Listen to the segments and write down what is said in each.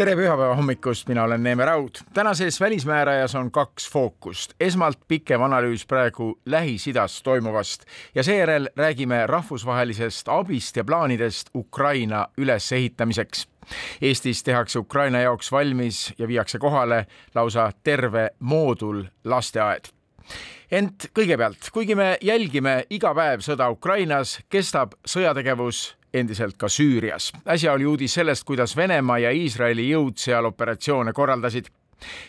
tere pühapäeva hommikust, mina olen Neeme Raud. tänases Välismäärajas on kaks fookust. esmalt pikem analüüs praegu Lähis-Idas toimuvast ja seejärel räägime rahvusvahelisest abist ja plaanidest Ukraina ülesehitamiseks. Eestis tehakse Ukraina jaoks valmis ja viiakse kohale lausa terve moodul lasteaed ent kõigepealt, kuigi me jälgime iga päev sõda Ukrainas, kestab sõjategevus endiselt ka Süürias. äsja oli uudis sellest, kuidas Venemaa ja Iisraeli jõud seal operatsioone korraldasid.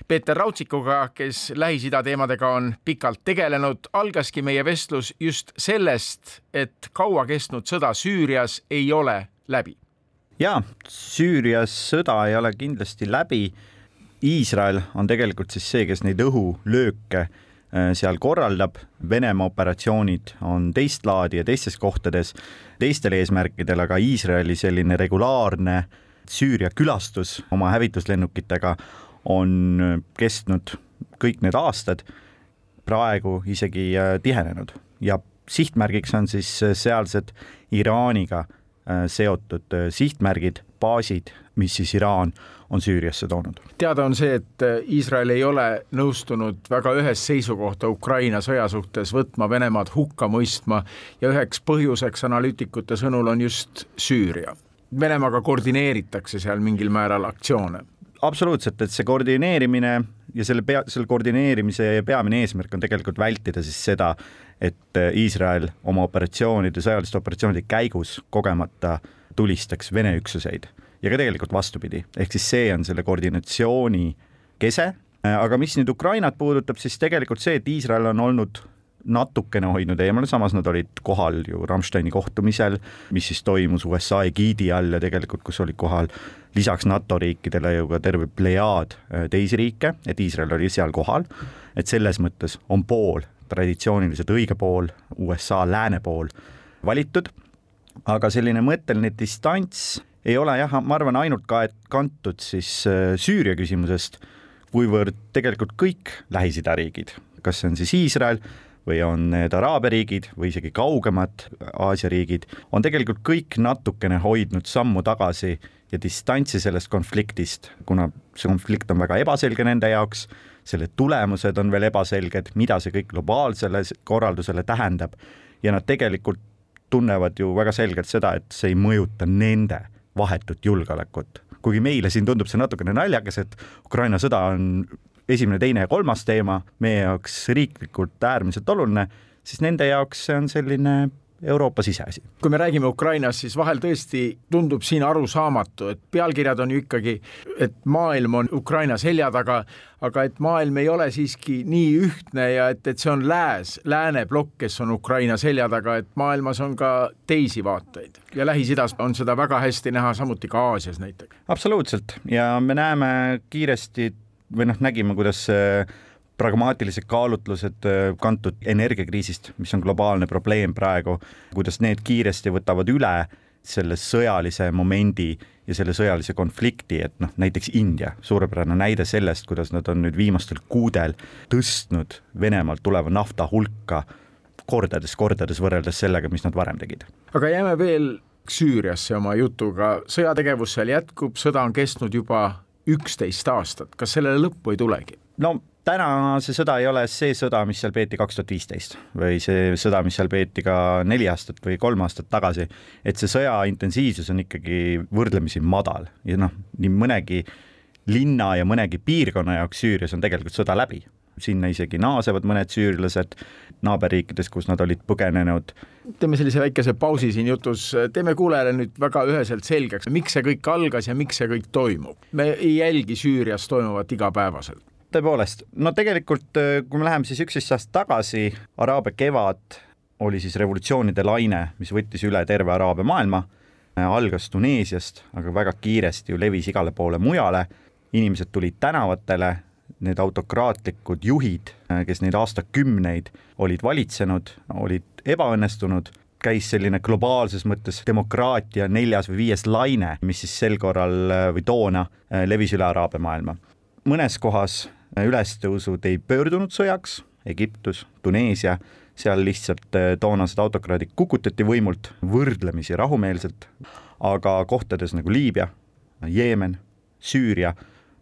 Peeter Raudsikuga, kes Lähis-Ida teemadega on pikalt tegelenud, algaski meie vestlus just sellest, et kaua kestnud sõda Süürias ei ole läbi. ja Süürias sõda ei ole kindlasti läbi. Iisrael on tegelikult siis see, kes neid õhulööke seal korraldab. Venemaa operatsioonid on teist laadi ja teistes kohtades teistel eesmärkidel, aga Iisraeli selline regulaarne Süüria külastus oma hävituslennukitega on kestnud kõik need aastad, praegu isegi äh, tihenenud ja sihtmärgiks on siis sealsed Iraaniga äh, seotud sihtmärgid, baasid, mis siis Iraan on Süüriasse toonud. teada on see, et äh, Iisrael ei ole nõustunud väga ühest seisukohta Ukraina sõja suhtes võtma Venemaad hukka mõistma ja üheks põhjuseks analüütikute sõnul on just Süüria. Venemaaga koordineeritakse seal mingil määral aktsioone absoluutselt, et see koordineerimine ja selle pea, selle koordineerimise peamine eesmärk on tegelikult vältida siis seda, et äh, Iisrael oma operatsioonide, sõjaliste operatsioonide käigus kogemata tulistaks Vene üksuseid ja ka tegelikult vastupidi, ehk siis see on selle koordinatsiooni kese. aga mis nüüd Ukrainat puudutab, siis tegelikult see, et Iisrael on olnud natukene hoidnud eemale, samas nad olid kohal ju Rammsteini kohtumisel, mis siis toimus USA egiidi all ja tegelikult, kus olid kohal lisaks NATO riikidele ju ka terve plejaad äh, teisi riike, et Iisrael oli seal kohal, et selles mõttes on pool, traditsiooniliselt õige pool, USA lääne pool valitud, aga selline mõtteline distants ei ole jah, ma arvan, ainult ka kantud siis äh, Süüria küsimusest, kuivõrd tegelikult kõik Lähis-Ida riigid, kas see on siis Iisrael või on need Araabia riigid või isegi kaugemad Aasia riigid, on tegelikult kõik natukene hoidnud sammu tagasi ja distantsi sellest konfliktist, kuna see konflikt on väga ebaselge nende jaoks, selle tulemused on veel ebaselged, mida see kõik globaalsele korraldusele tähendab. Ja nad tegelikult tunnevad ju väga selgelt seda, et see ei mõjuta nende vahetut julgeolekut. kuigi meile siin tundub see natukene naljakas, et Ukraina sõda on esimene, teine ja kolmas teema, meie jaoks riiklikult äärmiselt oluline, siis nende jaoks see on selline Euroopa siseasi. kui me räägime Ukrainast, siis vahel tõesti tundub siin arusaamatu, et pealkirjad on ju ikkagi, et maailm on Ukraina selja taga, aga et maailm ei ole siiski nii ühtne ja et, et see on lääs, lääne plokk, kes on Ukraina selja taga, et maailmas on ka teisi vaateid ja Lähis-Idas on seda väga hästi näha, samuti ka Aasias näiteks. absoluutselt ja me näeme kiiresti või noh, nägime, kuidas pragmaatilised kaalutlused äh, kantud energiakriisist, mis on globaalne probleem praegu, kuidas need kiiresti võtavad üle selle sõjalise momendi ja selle sõjalise konflikti, et noh, näiteks India, suurepärane näide sellest, kuidas nad on nüüd viimastel kuudel tõstnud Venemaalt tuleva nafta hulka kordades-kordades võrreldes sellega, mis nad varem tegid. aga jääme veel Süüriasse oma jutuga, sõjategevus seal jätkub, sõda on kestnud juba üksteist aastat, kas sellele lõppu ei tulegi? No täna see sõda ei ole see sõda, mis seal peeti kaks tuhat viisteist või see sõda, mis seal peeti ka neli aastat või kolm aastat tagasi. et see sõja intensiivsus on ikkagi võrdlemisi madal ja noh, nii mõnegi linna ja mõnegi piirkonna jaoks Süürias on tegelikult sõda läbi. sinna isegi naasevad mõned süürlased naaberriikides, kus nad olid põgenenud. teeme sellise väikese pausi siin jutus, teeme kuulajale nüüd väga üheselt selgeks, miks see kõik algas ja miks see kõik toimub. me ei jälgi Süürias toimuvat igapäevaselt tõepoolest, no tegelikult, äh, kui me läheme siis üksteist aastat tagasi, Araabia kevad oli siis revolutsioonide laine, mis võttis üle terve Araabia maailma, äh, algas Tuneesiast, aga väga kiiresti ju levis igale poole mujale, inimesed tulid tänavatele, need autokraatlikud juhid, kes neid aastakümneid olid valitsenud, olid ebaõnnestunud, käis selline globaalses mõttes demokraatia neljas või viies laine, mis siis sel korral või toona levis üle Araabia maailma. mõnes kohas ülestõusud ei pöördunud sõjaks, Egiptus, Tuneesia, seal lihtsalt toonased autokraadid kukutati võimult võrdlemisi rahumeelselt, aga kohtades nagu Liibüa, Jeemen, Süüria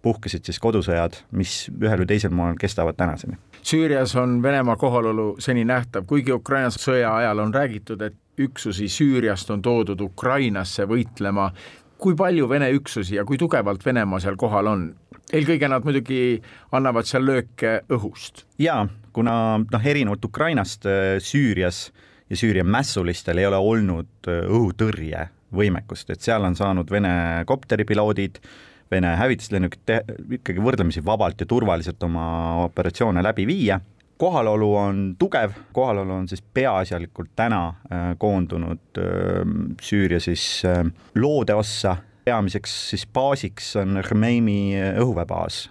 puhkesid siis kodusõjad, mis ühel või teisel moel kestavad tänaseni. Süürias on Venemaa kohalolu seni nähtav, kuigi Ukraina sõja ajal on räägitud, et üksusi Süüriast on toodud Ukrainasse võitlema. kui palju Vene üksusi ja kui tugevalt Venemaa seal kohal on? Eelkõige nad muidugi annavad seal lööke õhust. jaa, kuna noh, erinevalt Ukrainast Süürias ja Süüria mässulistel ei ole olnud õhutõrje võimekust, et seal on saanud Vene kopteripiloodid, Vene hävituslennukid ikkagi võrdlemisi vabalt ja turvaliselt oma operatsioone läbi viia, kohalolu on tugev, kohalolu on siis peaasjalikult täna äh, koondunud äh, Süüria siis äh, loode ossa, peamiseks siis baasiks on Khmeimi õhuväebaas,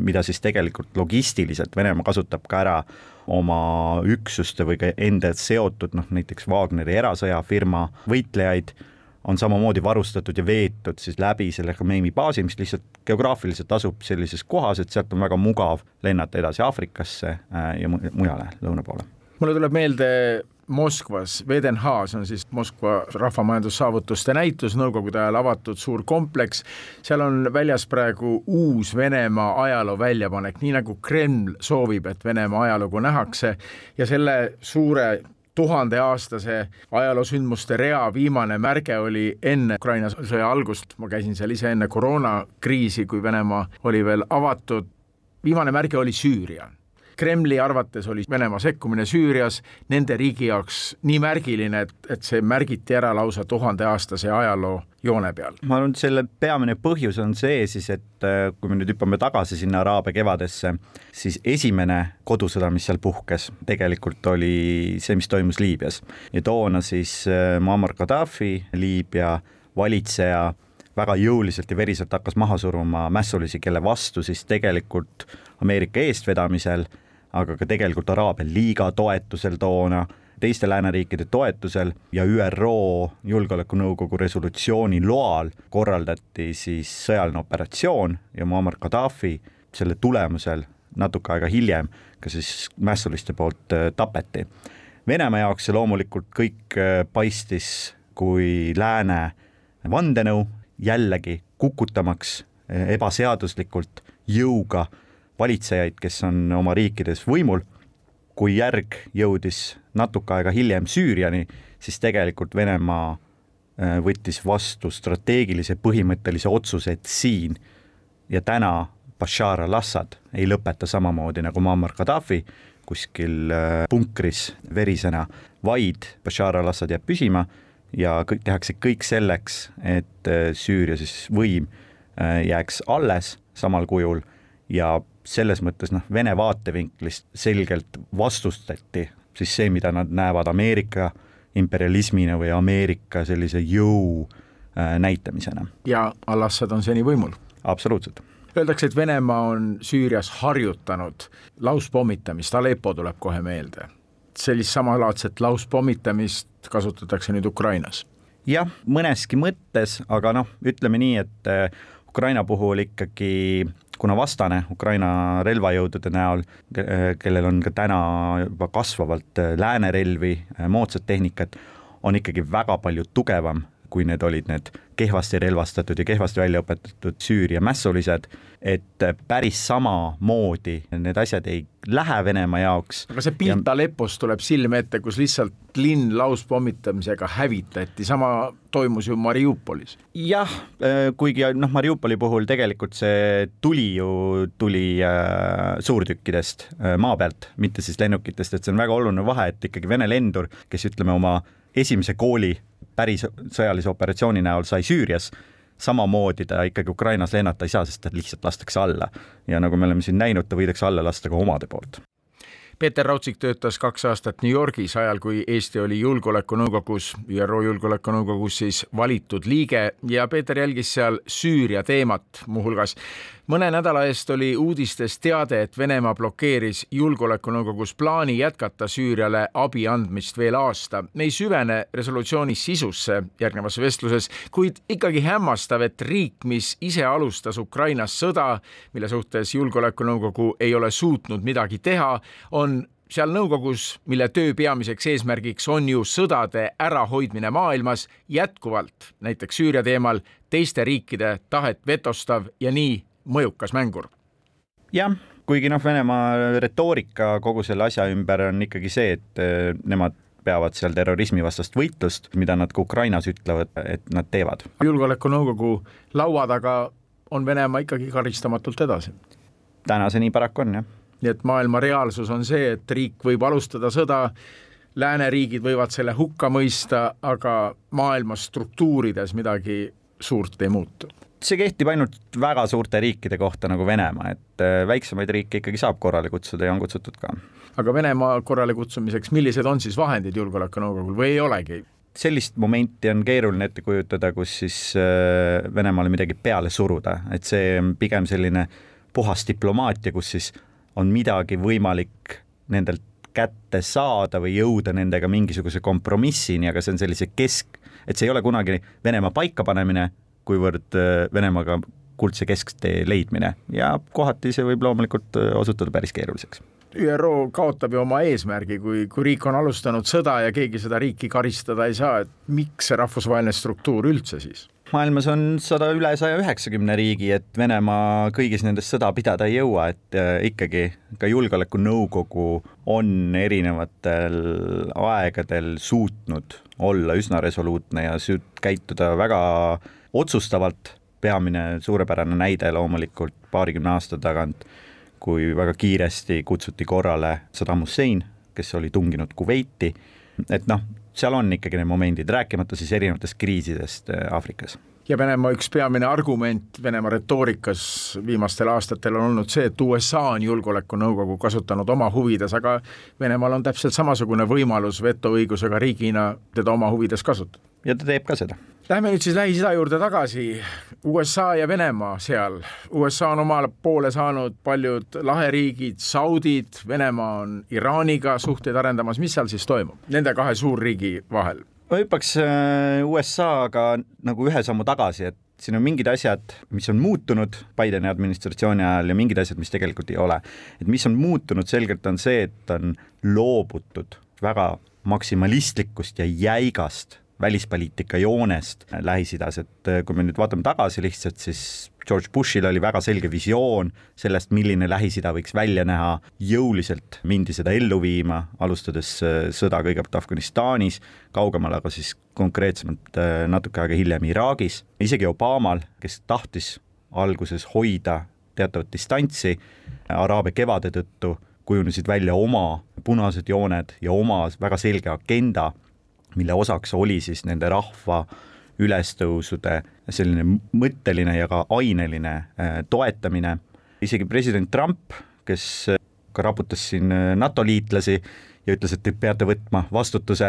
mida siis tegelikult logistiliselt Venemaa kasutab ka ära oma üksuste või ka enda seotud noh, näiteks Wagneri erasõjafirma võitlejaid on samamoodi varustatud ja veetud siis läbi selle Khmeimi baasi, mis lihtsalt geograafiliselt asub sellises kohas, et sealt on väga mugav lennata edasi Aafrikasse äh, ja mujale lõuna poole. mulle tuleb meelde Moskvas, VDNH, see on siis Moskva rahvamajandussaavutuste näitus, nõukogude ajal avatud suur kompleks, seal on väljas praegu uus Venemaa ajaloo väljapanek, nii nagu Kreml soovib, et Venemaa ajalugu nähakse. Ja selle suure tuhandeaastase ajaloosündmuste rea viimane märge oli enne Ukraina sõja algust, ma käisin seal ise enne koroonakriisi, kui Venemaa oli veel avatud, viimane märge oli Süüria Kremli arvates oli Venemaa sekkumine Süürias nende riigi jaoks nii märgiline, et, et see märgiti ära lausa tuhandeaastase ajaloo joone peal. ma arvan, et selle peamine põhjus on see siis, et äh, kui me nüüd hüppame tagasi sinna Araabia kevadesse, siis esimene kodusõda, mis seal puhkes, tegelikult oli see, mis toimus Liibüas ja toona siis äh, Muammar Gaddafi, Liibüa valitseja väga jõuliselt ja veriselt hakkas maha suruma mässulisi, kelle vastu siis tegelikult Ameerika eestvedamisel aga ka tegelikult Araabia liiga toetusel toona, teiste lääneriikide toetusel ja ÜRO Julgeolekunõukogu resolutsiooni loal korraldati siis sõjaline operatsioon ja Muammar Gaddafi selle tulemusel natuke aega hiljem ka siis mässuliste poolt äh, tapeti. Venemaa jaoks see loomulikult kõik äh, paistis kui lääne vandenõu, jällegi kukutamaks äh, ebaseaduslikult jõuga valitsejaid, kes on oma riikides võimul. kui järg jõudis natuke aega hiljem Süüriani, siis tegelikult Venemaa äh, võttis vastu strateegilise põhimõttelise otsuse, et siin ja täna Bashar al-Assad ei lõpeta samamoodi nagu Muammar Gaddafi kuskil äh, punkris verisena, vaid Bashar al-Assad jääb püsima ja kõik, tehakse kõik selleks, et äh, Süüria siis võim jääks alles samal kujul ja selles mõttes noh, Vene vaatevinklist selgelt vastustati siis see, mida nad näevad Ameerika imperialismina või Ameerika sellise jõu äh, näitamisena. ja Al-Assad on seni võimul? absoluutselt. Öeldakse, et Venemaa on Süürias harjutanud lauspommitamist, Aleppo tuleb kohe meelde. sellist samalaadset lauspommitamist kasutatakse nüüd Ukrainas? jah, mõneski mõttes, aga noh, ütleme nii, et äh, Ukraina puhul ikkagi kuna vastane Ukraina relvajõudude näol, kellel on ka täna juba kasvavalt äh, läänerelvi, äh, moodsat tehnikat, on ikkagi väga palju tugevam, kui need olid need kehvasti relvastatud ja kehvasti välja õpetatud Süüria mässulised, et äh, päris samamoodi need asjad ei lähe Venemaa jaoks. aga see pilt ja... Aleppost tuleb silme ette, kus lihtsalt linn lauspommitamisega hävitati, sama toimus ju Mariupolis. jah, äh, kuigi noh, Mariupoli puhul tegelikult see tuli ju, tuli äh, suurtükkidest äh, maa pealt, mitte siis lennukitest, et see on väga oluline vahe, et ikkagi Vene lendur, kes ütleme oma esimese kooli päris sõjalise operatsiooni näol sai Süürias, samamoodi ta ikkagi Ukrainas lennata ei saa, sest ta lihtsalt lastakse alla. ja nagu me oleme siin näinud, ta võidakse alla lasta ka omade poolt Peeter Raudsik töötas kaks aastat New Yorgis ajal, kui Eesti oli Julgeolekunõukogus, ÜRO Julgeolekunõukogus siis valitud liige ja Peeter jälgis seal Süüria teemat muuhulgas. Mõne nädala eest oli uudistes teade, et Venemaa blokeeris Julgeolekunõukogus plaani jätkata Süüriale abi andmist veel aasta. me ei süvene resolutsiooni sisusse järgnevas vestluses, kuid ikkagi hämmastav, et riik, mis ise alustas Ukrainas sõda, mille suhtes Julgeolekunõukogu ei ole suutnud midagi teha, on seal nõukogus, mille töö peamiseks eesmärgiks on ju sõdade ärahoidmine maailmas, jätkuvalt näiteks Süüria teemal teiste riikide tahet vetostav ja nii mõjukas mängur. jah, kuigi noh, Venemaa retoorika kogu selle asja ümber on ikkagi see, et eh, nemad peavad seal terrorismivastast võitlust, mida nad ka Ukrainas ütlevad, et nad teevad. julgeolekunõukogu laua taga on Venemaa ikkagi karistamatult edasi. täna see nii paraku on, jah nii et maailma reaalsus on see, et riik võib alustada sõda, lääneriigid võivad selle hukka mõista, aga maailma struktuurides midagi suurt ei muutu see kehtib ainult väga suurte riikide kohta nagu Venemaa, et äh, väiksemaid riike ikkagi saab korrale kutsuda ja on kutsutud ka. aga Venemaa korrale kutsumiseks, millised on siis vahendid Julgeolekunõukogul või ei olegi? sellist momenti on keeruline ette kujutada, kus siis äh, Venemaale midagi peale suruda, et see on pigem selline puhas diplomaatia, kus siis on midagi võimalik nendelt kätte saada või jõuda nendega mingisuguse kompromissini, aga see on sellise kesk, et see ei ole kunagi Venemaa paikapanemine, kuivõrd äh, Venemaaga kuldse kesktee leidmine ja kohati see võib loomulikult äh, osutuda päris keeruliseks ÜRO kaotab ju oma eesmärgi, kui, kui riik on alustanud sõda ja keegi seda riiki karistada ei saa, et miks see rahvusvaheline struktuur üldse siis? maailmas on sada, üle saja üheksakümne riigi, et Venemaa kõigis nendes sõda pidada ei jõua, et äh, ikkagi ka Julgeolekunõukogu on erinevatel aegadel suutnud olla üsna resoluutne ja käituda väga otsustavalt. peamine suurepärane näide loomulikult paarikümne aasta tagant, kui väga kiiresti kutsuti korrale Saddam Hussein, kes oli tunginud Kuveiti, et noh, seal on ikkagi need momendid, rääkimata siis erinevatest kriisidest äh, Aafrikas ja Venemaa üks peamine argument Venemaa retoorikas viimastel aastatel on olnud see, et USA on Julgeolekunõukogu kasutanud oma huvides, aga Venemaal on täpselt samasugune võimalus vetoõigusega riigina teda oma huvides kasutada. ja ta teeb ka seda. Lähme nüüd siis Lähis-Ida juurde tagasi. USA ja Venemaa seal. USA on omale poole saanud paljud laheriigid, Saudid, Venemaa on Iraaniga suhteid arendamas, mis seal siis toimub nende kahe suurriigi vahel? ma hüppaks äh, USA-ga nagu ühe sammu tagasi, et siin on mingid asjad, mis on muutunud Bideni administratsiooni ajal ja mingid asjad, mis tegelikult ei ole. et mis on muutunud selgelt, on see, et on loobutud väga maksimalistlikust ja jäigast välispoliitika joonest Lähis-Idas, et äh, kui me nüüd vaatame tagasi lihtsalt, siis George Bushil oli väga selge visioon sellest, milline Lähis-Ida võiks välja näha, jõuliselt mindi seda ellu viima, alustades äh, sõda kõigepealt Afganistanis, kaugemal aga siis konkreetsemalt äh, natuke aega hiljem Iraagis, isegi Obamal, kes tahtis alguses hoida teatavat distantsi Araabia kevade tõttu, kujunesid välja oma punased jooned ja oma väga selge agenda mille osaks oli siis nende rahva ülestõusude selline mõtteline ja ka aineline äh, toetamine. isegi president Trump, kes äh, ka raputas siin äh, NATO liitlasi ja ütles, et te peate võtma vastutuse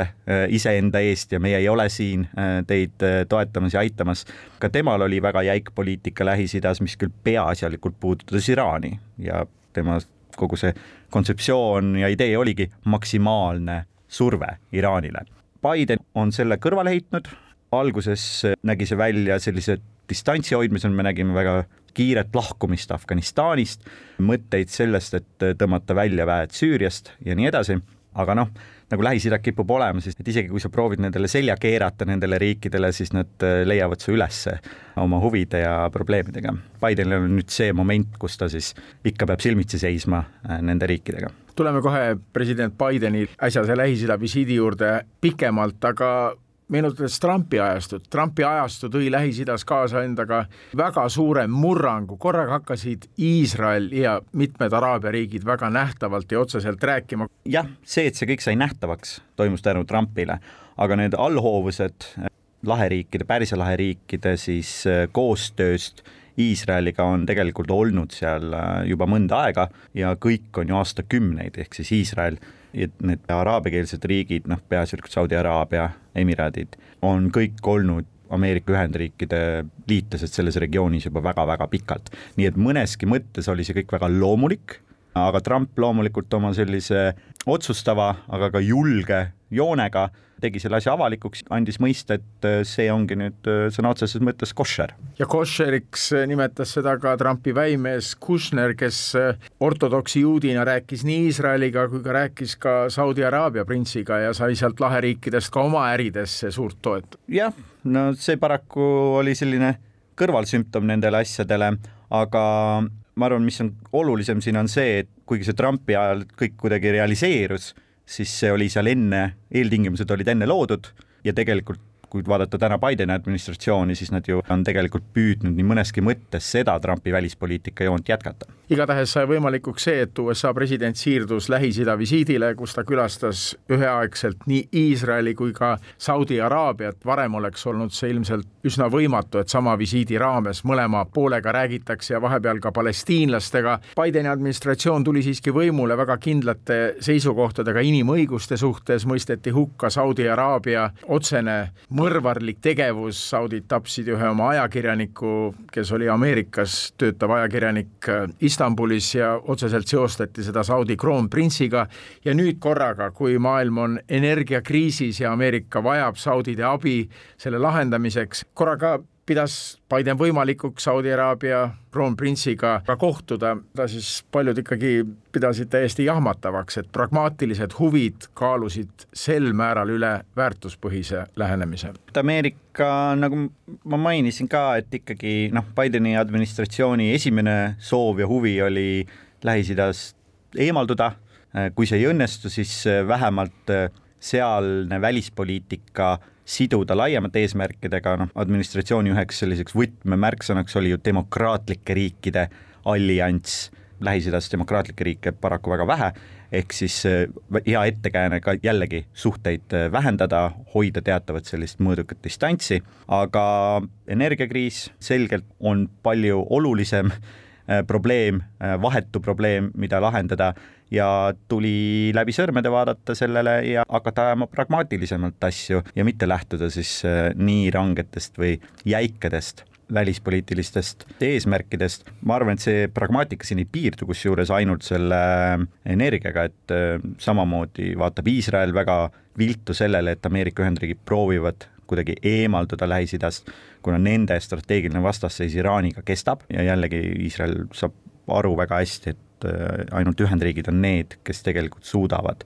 iseenda eest ja meie ei ole siin teid toetamas ja aitamas. ka temal oli väga jäik poliitika Lähis-Idas, mis küll peaasjalikult puudutas Iraani ja tema kogu see kontseptsioon ja idee oligi maksimaalne surve Iraanile Biden on selle kõrvale heitnud, alguses nägi see välja sellise distantsi hoidmisel, me nägime väga kiiret lahkumist Afganistanist, mõtteid sellest, et tõmmata välja väed Süüriast ja nii edasi, aga noh, nagu Lähis-Ida kipub olema, siis et isegi kui sa proovid nendele selja keerata, nendele riikidele, siis nad leiavad su ülesse oma huvide ja probleemidega. Bidenil on nüüd see moment, kus ta siis ikka peab silmitsi seisma äh, nende riikidega tuleme kohe president Bideni äsjase Lähis-Ida visiidi juurde pikemalt, aga meenutades Trumpi ajastut, Trumpi ajastu tõi Lähis-Idas kaasa endaga väga suure murrangu, korraga hakkasid Iisrael ja mitmed Araabia riigid väga nähtavalt ja otseselt rääkima. jah, see, et see kõik sai nähtavaks, toimus tänu Trumpile, aga need allhoovused laheriikide, Pärsia lahe riikide siis äh, koostööst Iisraeliga on tegelikult olnud seal äh, juba mõnda aega ja kõik on ju aastakümneid, ehk siis Iisrael ja need araabiakeelsed riigid, noh, peaasjalikult Saudi Araabia, Emiraadid, on kõik olnud Ameerika Ühendriikide liitlased selles regioonis juba väga-väga pikalt. nii et mõneski mõttes oli see kõik väga loomulik, aga Trump loomulikult oma sellise otsustava, aga ka julge joonega tegi selle asja avalikuks, andis mõista, et äh, see ongi nüüd äh, sõna otseses mõttes koššer. ja koššeriks äh, nimetas seda ka Trumpi väimees Kushner, kes ortodoksi juudina rääkis nii Iisraeliga kui ka rääkis ka Saudi Araabia printsiga ja sai sealt laheriikidest ka oma äridesse suurt toetust. jah, no see paraku oli selline kõrvalsümptom nendele asjadele, aga ma arvan, mis on olulisem siin on see, et kuigi see Trumpi ajal kõik kuidagi realiseerus siis see oli seal enne, eeltingimused olid enne loodud ja tegelikult kui vaadata täna Bideni administratsiooni, siis nad ju on tegelikult püüdnud nii mõneski mõttes seda Trumpi välispoliitika joont jätkata. igatahes sai võimalikuks see, et USA president siirdus Lähis-Ida visiidile, kus ta külastas üheaegselt nii Iisraeli kui ka Saudi Araabiat, varem oleks olnud see ilmselt üsna võimatu, et sama visiidi raames mõlema poolega räägitakse ja vahepeal ka palestiinlastega. Bideni administratsioon tuli siiski võimule väga kindlate seisukohtadega inimõiguste suhtes, mõisteti hukka Saudi Araabia otsene mõrvarlik tegevus, saudid tapsid ühe oma ajakirjaniku, kes oli Ameerikas töötav ajakirjanik äh, Istanbulis ja otseselt seostati seda Saudi kroonprintsiga ja nüüd korraga, kui maailm on energiakriisis ja Ameerika vajab saudide abi selle lahendamiseks, korraga pidas Biden võimalikuks Saudi Araabia kroonprintsiga ka kohtuda, ta siis paljud ikkagi pidasid täiesti jahmatavaks, et pragmaatilised huvid kaalusid sel määral üle väärtuspõhise lähenemise. Ameerika, nagu ma mainisin ka, et ikkagi noh, Bideni administratsiooni esimene soov ja huvi oli Lähis-Idast eemalduda, kui see ei õnnestu, siis vähemalt sealne välispoliitika siduda laiemate eesmärkidega, noh, administratsiooni üheks selliseks võtmemärksõnaks oli ju demokraatlike riikide allianss, Lähis-Idas demokraatlikke riike paraku väga vähe, ehk siis äh, hea ettekääne ka jällegi suhteid äh, vähendada, hoida teatavat sellist mõõdukat distantsi, aga energiakriis selgelt on palju olulisem äh, probleem, vahetu probleem, mida lahendada ja tuli läbi sõrmede vaadata sellele ja hakata ajama pragmaatilisemalt asju ja mitte lähtuda siis äh, nii rangetest või jäikadest välispoliitilistest eesmärkidest. ma arvan, et see pragmaatika siin ei piirdu kusjuures ainult selle äh, energiaga, et äh, samamoodi vaatab Iisrael väga viltu sellele, et Ameerika Ühendriigid proovivad kuidagi eemalduda Lähis-Idast, kuna nende strateegiline vastasseis Iraaniga kestab ja jällegi Iisrael saab aru väga hästi, et ainult Ühendriigid on need, kes tegelikult suudavad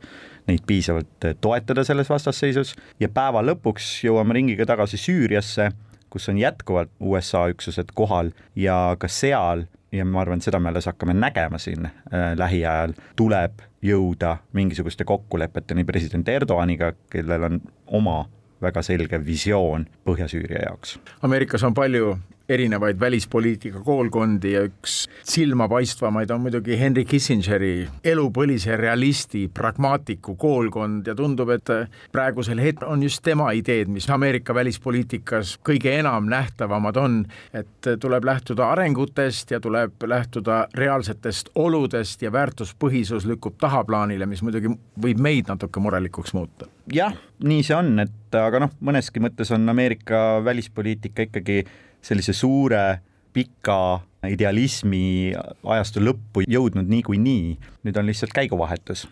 neid piisavalt äh, toetada selles vastasseisus ja päeva lõpuks jõuame ringiga tagasi Süüriasse, kus on jätkuvalt USA üksused kohal ja ka seal ja ma arvan, et seda me alles hakkame nägema siin äh, lähiajal, tuleb jõuda mingisuguste kokkulepeteni president Erdoganiga, kellel on oma väga selge visioon Põhja-Süüria jaoks. Ameerikas on palju erinevaid välispoliitika koolkondi ja üks silmapaistvamaid on muidugi Henry Kissingeri elupõlise realisti, pragmaatiku koolkond ja tundub, et praegusel hetkel on just tema ideed, mis Ameerika välispoliitikas kõige enam nähtavamad on, et tuleb lähtuda arengutest ja tuleb lähtuda reaalsetest oludest ja väärtuspõhisus lükkub tahaplaanile, mis muidugi võib meid natuke murelikuks muuta. jah, nii see on, et aga noh, mõneski mõttes on Ameerika välispoliitika ikkagi sellise suure pika idealismi ajastu lõppu jõudnud niikuinii, nüüd on lihtsalt käiguvahetus.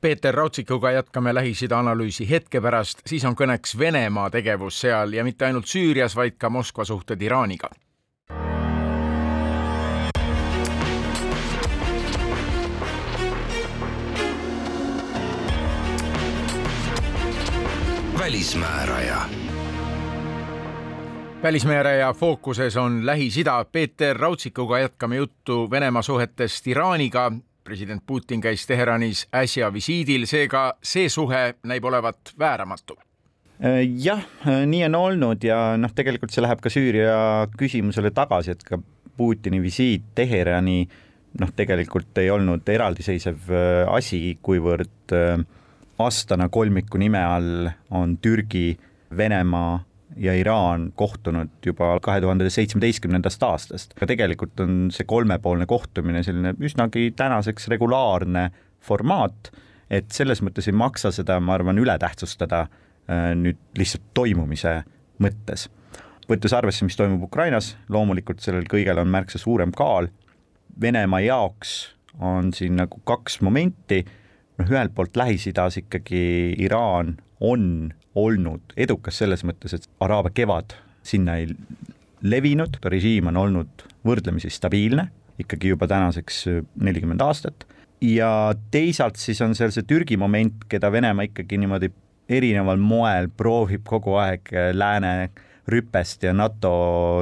Peeter Raudsikuga jätkame Lähis-Ida analüüsi hetke pärast, siis on kõneks Venemaa tegevus seal ja mitte ainult Süürias, vaid ka Moskva suhted Iraaniga. välismääraja välismääraja fookuses on Lähis-Ida. Peeter Raudsikuga jätkame juttu Venemaa suhetest Iraaniga. president Putin käis Teheranis äsja visiidil, seega see suhe näib olevat vääramatu jah, nii on olnud ja noh, tegelikult see läheb ka Süüria küsimusele tagasi, et ka Putini visiit Teherani noh, tegelikult ei olnud eraldiseisev äh, asi, kuivõrd äh, Astana kolmiku nime all on Türgi, Venemaa ja Iraan kohtunud juba kahe tuhande seitsmeteistkümnendast aastast. aga tegelikult on see kolmepoolne kohtumine selline üsnagi tänaseks regulaarne formaat, et selles mõttes ei maksa seda, ma arvan, üle tähtsustada äh, nüüd lihtsalt toimumise mõttes võttes arvesse, mis toimub Ukrainas, loomulikult sellel kõigel on märksa suurem kaal. Venemaa jaoks on siin nagu kaks momenti, noh ühelt poolt Lähis-Idas ikkagi Iraan on olnud edukas selles mõttes, et Araabia kevad sinna ei levinud, režiim on olnud võrdlemisi stabiilne, ikkagi juba tänaseks nelikümmend aastat, ja teisalt siis on seal see Türgi moment, keda Venemaa ikkagi niimoodi erineval moel proovib kogu aeg lääne rüpest ja NATO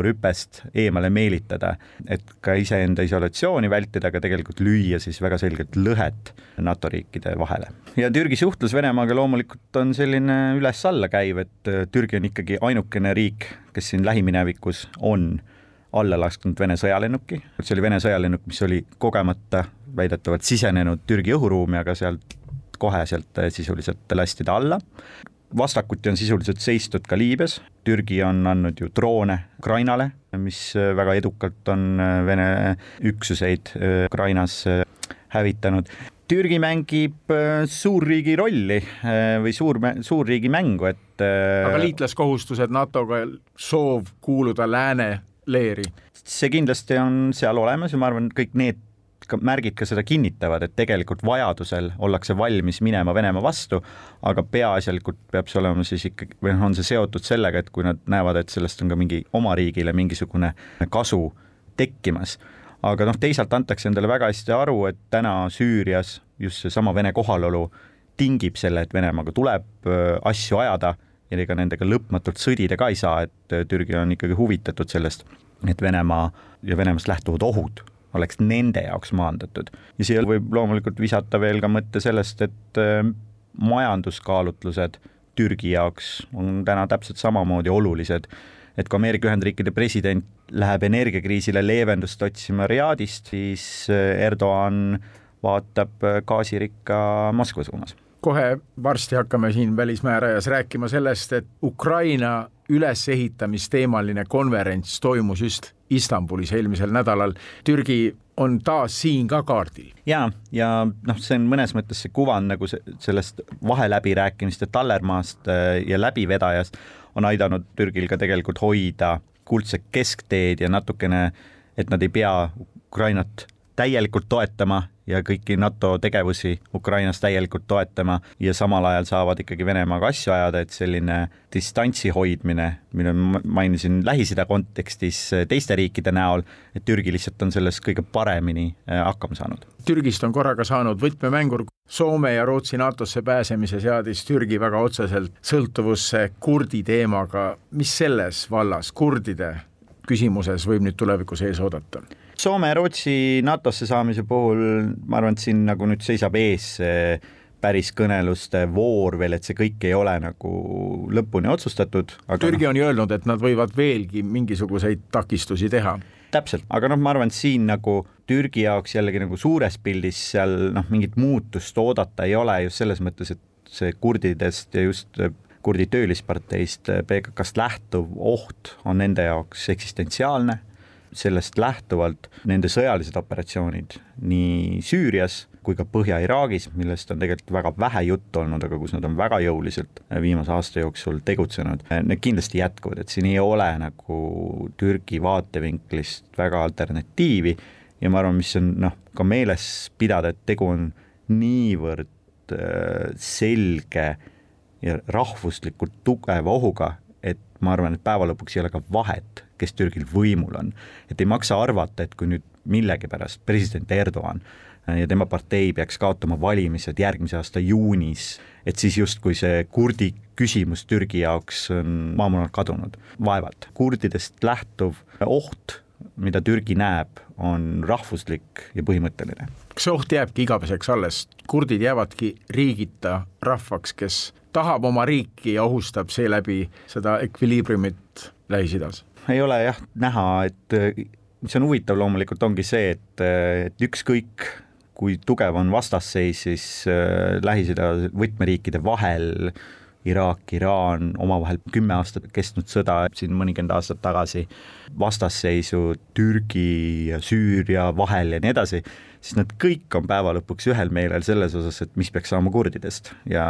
rüpest eemale meelitada, et ka iseenda isolatsiooni vältida, aga tegelikult lüüa siis väga selgelt lõhet NATO riikide vahele. ja Türgi suhtlus Venemaaga loomulikult on selline üles-alla käiv, et äh, Türgi on ikkagi ainukene riik, kes siin lähiminevikus on alla lasknud Vene sõjalennuki, see oli Vene sõjalennuk, mis oli kogemata väidetavalt sisenenud Türgi õhuruumi, aga sealt koheselt äh, sisuliselt lasti ta alla vastakuti on sisuliselt seistud ka Liibüas, Türgi on andnud ju droone Ukrainale, mis väga edukalt on äh, Vene üksuseid äh, Ukrainas äh, hävitanud. Türgi mängib suurriigi rolli või suur, suurriigi mängu, et aga liitlaskohustused NATO-ga, soov kuuluda lääne leeri? see kindlasti on seal olemas ja ma arvan, kõik need ka märgid ka seda kinnitavad, et tegelikult vajadusel ollakse valmis minema Venemaa vastu, aga peaasjalikult peab see olema siis ikkagi, või noh, on see seotud sellega, et kui nad näevad, et sellest on ka mingi oma riigile mingisugune kasu tekkimas. aga noh, teisalt antakse endale väga hästi aru, et täna Süürias just seesama Vene kohalolu tingib selle, et Venemaaga tuleb asju ajada ja ega nendega lõpmatult sõdida ka ei saa, et Türgi on ikkagi huvitatud sellest, et Venemaa ja Venemaast lähtuvad ohud oleks nende jaoks maandatud. ja siia võib loomulikult visata veel ka mõtte sellest, et äh, majanduskaalutlused Türgi jaoks on täna täpselt samamoodi olulised, et kui Ameerika Ühendriikide president läheb energiakriisile leevendust otsima Riadist, siis äh, Erdoğan vaatab äh, gaasirikka Moskva suunas kohe varsti hakkame siin Välismäärajas rääkima sellest, et Ukraina ülesehitamisteemaline konverents toimus just Istanbulis eelmisel nädalal. Türgi on taas siin ka kaardil. ja, ja noh, see on mõnes mõttes see kuvand nagu sellest vaheläbirääkimiste tallermaast äh, ja läbivedajast on aidanud Türgil ka tegelikult hoida kuldset keskteed ja natukene, et nad ei pea Ukrainat täielikult toetama ja kõiki NATO tegevusi Ukrainas täielikult toetama ja samal ajal saavad ikkagi Venemaaga asju ajada, et selline distantsi hoidmine, mille ma mainisin Lähis-Ida kontekstis teiste riikide näol, et Türgi lihtsalt on selles kõige paremini äh, hakkama saanud. Türgist on korraga saanud võtmemängur, Soome ja Rootsi NATO-sse pääsemise seadis Türgi väga otseselt sõltuvusse kurdi teemaga, mis selles vallas kurdide küsimuses võib nüüd tulevikus ees oodata? Soome ja Rootsi NATO-sse saamise puhul ma arvan, et siin nagu nüüd seisab ees see päris kõneluste voor veel, et see kõik ei ole nagu lõpuni otsustatud. Türgi on ju öelnud, et nad võivad veelgi mingisuguseid takistusi teha täpselt, aga noh, ma arvan, et siin nagu Türgi jaoks jällegi nagu suures pildis seal noh, mingit muutust oodata ei ole just selles mõttes, et see kurdidest ja just kurdi töölisparteist PKK-st lähtuv oht on nende jaoks eksistentsiaalne sellest lähtuvalt nende sõjalised operatsioonid nii Süürias kui ka Põhja-Iraagis, millest on tegelikult väga vähe juttu olnud, aga kus nad on väga jõuliselt viimase aasta jooksul tegutsenud, need kindlasti jätkuvad, et siin ei ole nagu Türgi vaatevinklist väga alternatiivi ja ma arvan, mis on noh, ka meeles pidada, et tegu on niivõrd äh, selge ja rahvuslikult tugeva ohuga, et ma arvan, et päeva lõpuks ei ole ka vahet, kes Türgil võimul on. et ei maksa arvata, et kui nüüd millegipärast president Erdoğan äh, ja tema partei peaks kaotama valimised järgmise aasta juunis, et siis justkui see kurdi küsimus Türgi jaoks on maamunalt kadunud. vaevalt. kurdidest lähtuv oht, mida Türgi näeb, on rahvuslik ja põhimõtteline. kas see oht jääbki igaveseks alles, kurdid jäävadki riigita rahvaks, kes tahab oma riiki ja ohustab seeläbi seda ekviliibriumit Lähis-Idas? Ei ole jah näha, et mis on huvitav loomulikult ongi see, et, et ükskõik kui tugev on vastasseis, siis äh, Lähis-Ida võtmeriikide vahel Iraak, Iraan, omavahel kümme aastat kestnud sõda siin mõnikümmend aastat tagasi, vastasseisu Türgi ja Süüria vahel ja nii edasi, siis nad kõik on päeva lõpuks ühel meelel selles osas, et mis peaks saama kurdidest ja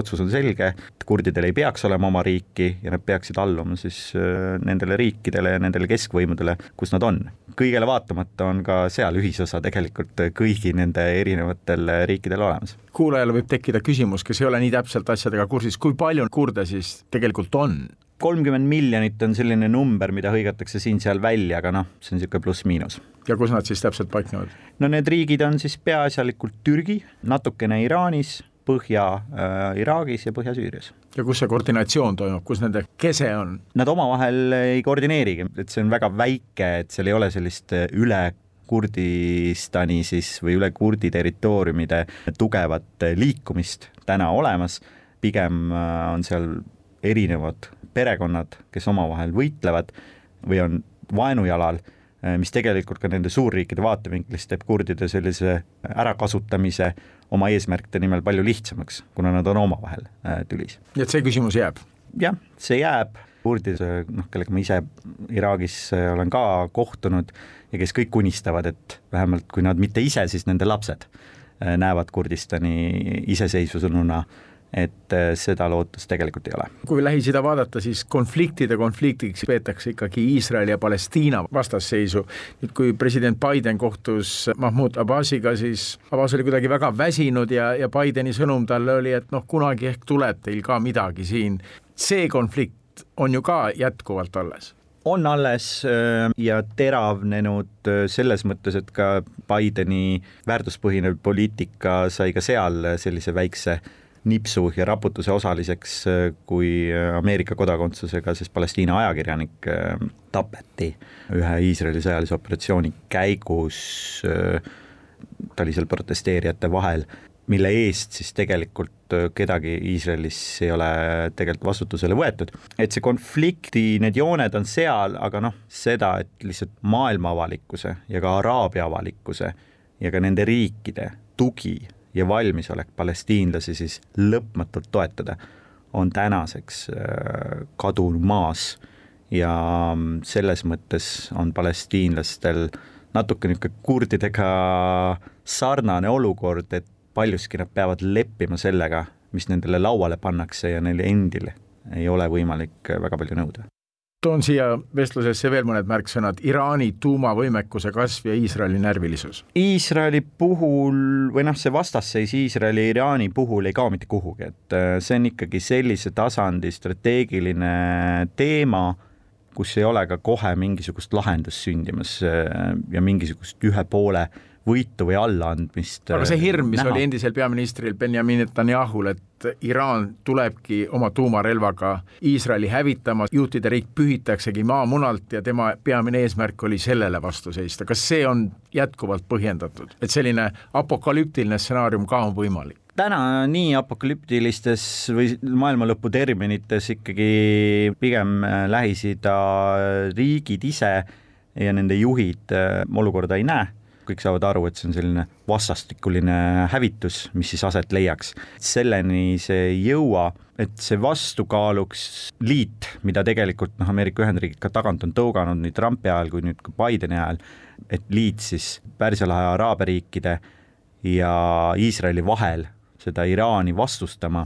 otsus on selge, et kurdidel ei peaks olema oma riiki ja nad peaksid alluma siis äh, nendele riikidele ja nendele keskvõimudele, kus nad on. kõigele vaatamata on ka seal ühisosa tegelikult kõigi nende erinevatel riikidel olemas. kuulajal võib tekkida küsimus, kes ei ole nii täpselt asjadega kursis, kui palju kurde siis tegelikult on? Kolmkümmend miljonit on selline number, mida hõigatakse siin-seal välja, aga noh, see on niisugune pluss-miinus. ja kus nad siis täpselt paiknevad? no need riigid on siis peaasjalikult Türgi, natukene Iraanis, Põhja-Iraagis äh, ja Põhja-Süürias. ja kus see koordinatsioon toimub, kus nende kese on? Nad omavahel ei koordineerigi, et see on väga väike, et seal ei ole sellist äh, üle Kurdistani siis või üle kurdi territooriumide tugevat äh, liikumist täna olemas, pigem on seal erinevad perekonnad, kes omavahel võitlevad või on vaenujalal, eh, mis tegelikult ka nende suurriikide vaatevinklist teeb kurdide sellise ärakasutamise oma eesmärkide nimel palju lihtsamaks, kuna nad on omavahel eh, tülis. nii et see küsimus jääb? jah, see jääb, kurdid, noh, kellega ma ise Iraagis eh, olen ka kohtunud ja kes kõik unistavad, et vähemalt kui nad mitte ise, siis nende lapsed näevad Kurdistani iseseisvusena et äh, seda lootust tegelikult ei ole. kui Lähis-Ida vaadata, siis konfliktide konfliktiks peetakse ikkagi Iisraeli ja Palestiina vastasseisu. nüüd, kui president Biden kohtus Mahmoud Abbasiga, siis Abbas oli kuidagi väga väsinud ja, ja Bideni sõnum talle oli, et noh, kunagi ehk tuleb teil ka midagi siin. see konflikt on ju ka jätkuvalt alles on alles äh, ja teravnenud äh, selles mõttes, et ka Bideni väärtuspõhine poliitika sai ka seal sellise väikse nipsu ja raputuse osaliseks, äh, kui äh, Ameerika kodakondsusega siis Palestiina ajakirjanik äh, tapeti ühe Iisraeli sõjalise operatsiooni käigus, ta oli seal protesteerijate vahel, mille eest siis tegelikult kedagi Iisraelis ei ole tegelikult vastutusele võetud. et see konflikti, need jooned on seal, aga noh, seda, et lihtsalt maailma avalikkuse ja ka Araabia avalikkuse ja ka nende riikide tugi ja valmisolek palestiinlasi siis lõpmatult toetada on tänaseks äh, kadunud maas. Ja mm, selles mõttes on palestiinlastel natuke niisugune kurdidega sarnane olukord, et paljuski nad peavad leppima sellega, mis nendele lauale pannakse ja neil endil ei ole võimalik väga palju nõuda toon siia vestlusesse veel mõned märksõnad, Iraani tuumavõimekuse kasv ja Iisraeli närvilisus. Iisraeli puhul või noh, see vastasseis Iisraeli ja Iraani puhul ei kao mitte kuhugi, et äh, see on ikkagi sellise tasandi strateegiline teema, kus ei ole ka kohe mingisugust lahendust sündimas äh, ja mingisugust ühe poole võitu või allaandmist. aga see hirm, mis näha. oli endisel peaministril Benjamin Netanyahul, et Iraan tulebki oma tuumarelvaga Iisraeli hävitama, juutide riik pühitaksegi maamunalt ja tema peamine eesmärk oli sellele vastu seista. kas see on jätkuvalt põhjendatud, et selline apokalüptiline stsenaarium ka on võimalik? täna nii apokalüptilistes või maailma lõpu terminites ikkagi pigem Lähis-Ida riigid ise ja nende juhid olukorda ei näe kõik saavad aru, et see on selline vastastikuline hävitus, mis siis aset leiaks. selleni see ei jõua, et see vastukaaluks liit, mida tegelikult noh, Ameerika Ühendriigid ka tagant on tõuganud nii Trumpi ajal kui nüüd ka Bideni ajal, et liit siis Pärsia lahe araabia riikide ja Iisraeli vahel seda Iraani vastustama,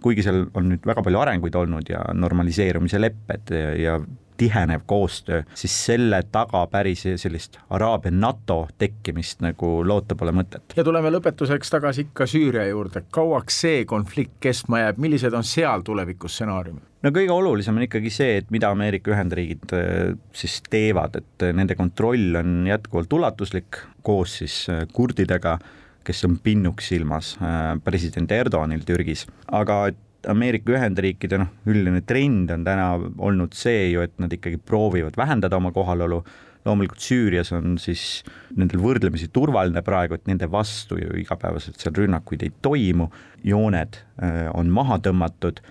kuigi seal on nüüd väga palju arenguid olnud ja normaliseerumise lepped ja, ja tihenev koostöö, siis selle taga päris sellist Araabia NATO tekkimist nagu loota pole mõtet. ja tuleme lõpetuseks tagasi ikka Süüria juurde, kauaks see konflikt kestma jääb, millised on seal tulevikustsenaariumid? no kõige olulisem on ikkagi see, et mida Ameerika Ühendriigid äh, siis teevad, et nende kontroll on jätkuvalt ulatuslik koos siis äh, kurdidega, kes on pinnuks silmas äh, president Erdoganil Türgis, aga et Ameerika Ühendriikide noh, üldine trend on täna olnud see ju, et nad ikkagi proovivad vähendada oma kohalolu, loomulikult Süürias on siis nendel võrdlemisi turvaline praegu, et nende vastu ju igapäevaselt seal rünnakuid ei toimu, jooned äh, on maha tõmmatud,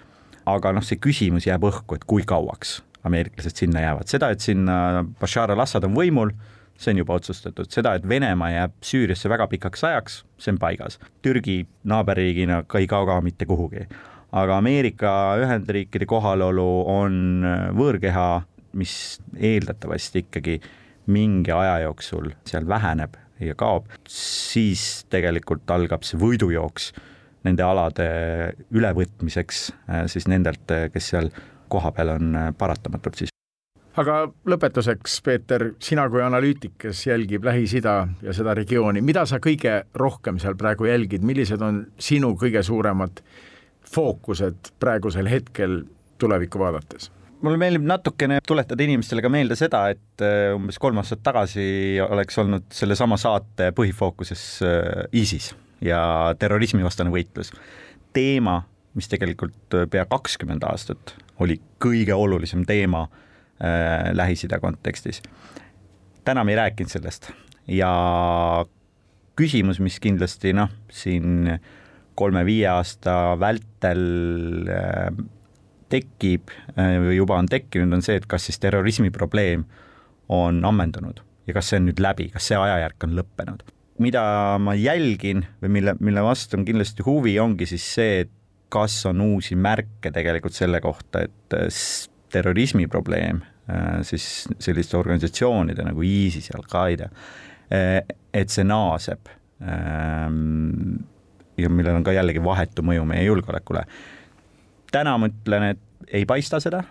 aga noh, see küsimus jääb õhku, et kui kauaks ameeriklased sinna jäävad, seda, et sinna Bashar al-Assad on võimul, see on juba otsustatud, seda, et Venemaa jääb Süüriasse väga pikaks ajaks, see on paigas. Türgi naaberriigina ka ei kao ka mitte kuhugi aga Ameerika Ühendriikide kohalolu on võõrkeha, mis eeldatavasti ikkagi mingi aja jooksul seal väheneb ja kaob, siis tegelikult algab see võidujooks nende alade ülevõtmiseks siis nendelt, kes seal kohapeal on paratamatult siis. Aga lõpetuseks, Peeter, sina kui analüütik, kes jälgib Lähis-Ida ja seda regiooni, mida sa kõige rohkem seal praegu jälgid, millised on sinu kõige suuremad fookused praegusel hetkel tulevikku vaadates? mulle meeldib natukene tuletada inimestele ka meelde seda, et äh, umbes kolm aastat tagasi oleks olnud sellesama saate põhifookuses äh, ISIS ja terrorismivastane võitlus. teema, mis tegelikult äh, pea kakskümmend aastat oli kõige olulisem teema äh, Lähis-Ida kontekstis. täna me ei rääkinud sellest ja küsimus, mis kindlasti noh, siin kolme-viie aasta vältel äh, tekib äh, või juba on tekkinud, on see, et kas siis terrorismi probleem on ammendunud ja kas see on nüüd läbi, kas see ajajärk on lõppenud. mida ma jälgin või mille, mille vastu on kindlasti huvi, ongi siis see, et kas on uusi märke tegelikult selle kohta, et äh, terrorismi probleem siis selliste organisatsioonide nagu ISIS ja Al-Qaeda, et see naaseb ähm, ja millel on ka jällegi vahetu mõju meie julgeolekule. Täna ma ütlen, et ei paista seda,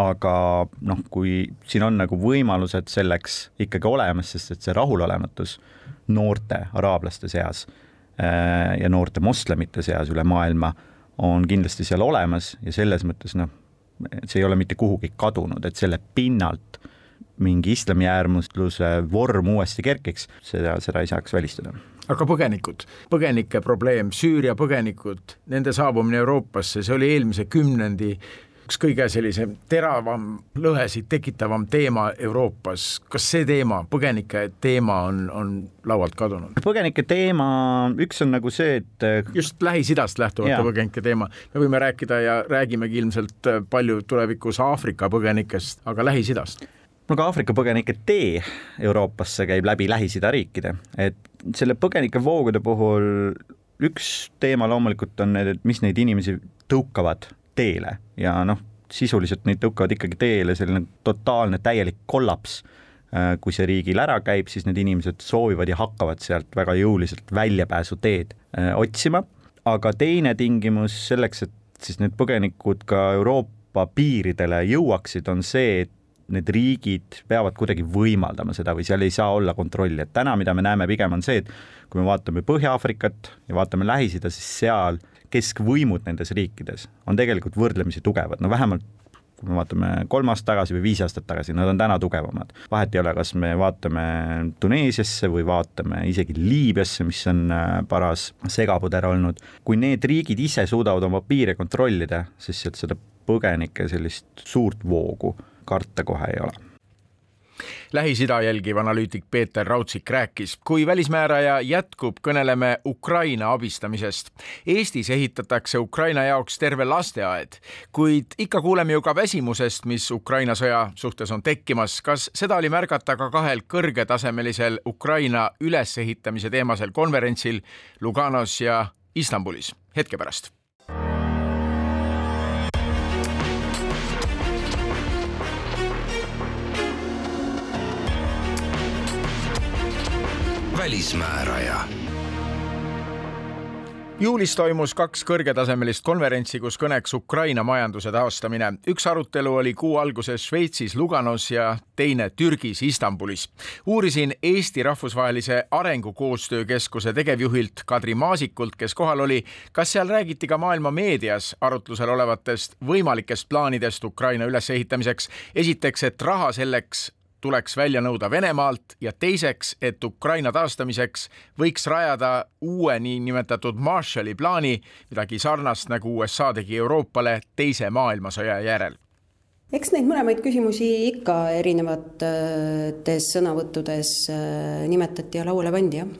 aga noh, kui siin on nagu võimalused selleks ikkagi olemas, sest et see rahulolematus noorte araablaste seas äh, ja noorte moslemite seas üle maailma on kindlasti seal olemas ja selles mõttes noh, see ei ole mitte kuhugi kadunud, et selle pinnalt mingi islami äärmusluse vorm uuesti kerkiks, seda, seda ei saaks välistada aga põgenikud, põgenike probleem, Süüria põgenikud, nende saabumine Euroopasse, see oli eelmise kümnendi üks kõige sellisem teravam, lõhesid tekitavam teema Euroopas. kas see teema, põgenike teema on, on laualt kadunud? põgenike teema, üks on nagu see, et just Lähis-Idast lähtuvate põgenike teema, me võime rääkida ja räägimegi ilmselt palju tulevikus Aafrika põgenikest, aga Lähis-Idast no ka Aafrika põgenike tee Euroopasse käib läbi Lähis-Ida riikide, et selle põgenikevoogude puhul üks teema loomulikult on need, et mis neid inimesi tõukavad teele. Ja noh, sisuliselt neid tõukavad ikkagi teele selline totaalne täielik kollaps. Äh, kui see riigil ära käib, siis need inimesed soovivad ja hakkavad sealt väga jõuliselt väljapääsuteed äh, otsima, aga teine tingimus selleks, et siis need põgenikud ka Euroopa piiridele jõuaksid, on see, et need riigid peavad kuidagi võimaldama seda või seal ei saa olla kontrolli, et täna, mida me näeme pigem on see, et kui me vaatame Põhja-Aafrikat ja vaatame Lähis-Ida, siis seal keskvõimud nendes riikides on tegelikult võrdlemisi tugevad, no vähemalt kui me vaatame kolm aastat tagasi või viis aastat tagasi, nad on täna tugevamad. vahet ei ole, kas me vaatame Tuneesiasse või vaatame isegi Liibüasse, mis on äh, paras segapuder olnud, kui need riigid ise suudavad oma piire kontrollida, siis sealt seda põgenike sellist suurt voogu karta kohe ei ole. Lähis-Ida jälgiv analüütik Peeter Raudsik rääkis, kui välismääraja jätkub, kõneleme Ukraina abistamisest. Eestis ehitatakse Ukraina jaoks terve lasteaed, kuid ikka kuuleme ju ka väsimusest, mis Ukraina sõja suhtes on tekkimas. kas seda oli märgata ka kahel kõrgetasemelisel Ukraina ülesehitamise teemasel konverentsil Luganos ja Istanbulis hetke pärast välismääraja juulis toimus kaks kõrgetasemelist konverentsi, kus kõneks Ukraina majanduse taastamine. üks arutelu oli kuu alguses Šveitsis Luganos ja teine Türgis Istanbulis. uurisin Eesti Rahvusvahelise Arengukoostöö Keskuse tegevjuhilt Kadri Maasikult, kes kohal oli, kas seal räägiti ka maailma meedias arutlusel olevatest võimalikest plaanidest Ukraina ülesehitamiseks. esiteks, et raha selleks tuleks välja nõuda Venemaalt ja teiseks, et Ukraina taastamiseks võiks rajada uue niinimetatud Marshalli plaani, midagi sarnast nagu USA tegi Euroopale teise maailmasõja järel eks neid mõlemaid küsimusi ikka erinevates sõnavõttudes äh, nimetati ja lauale pandi, jah.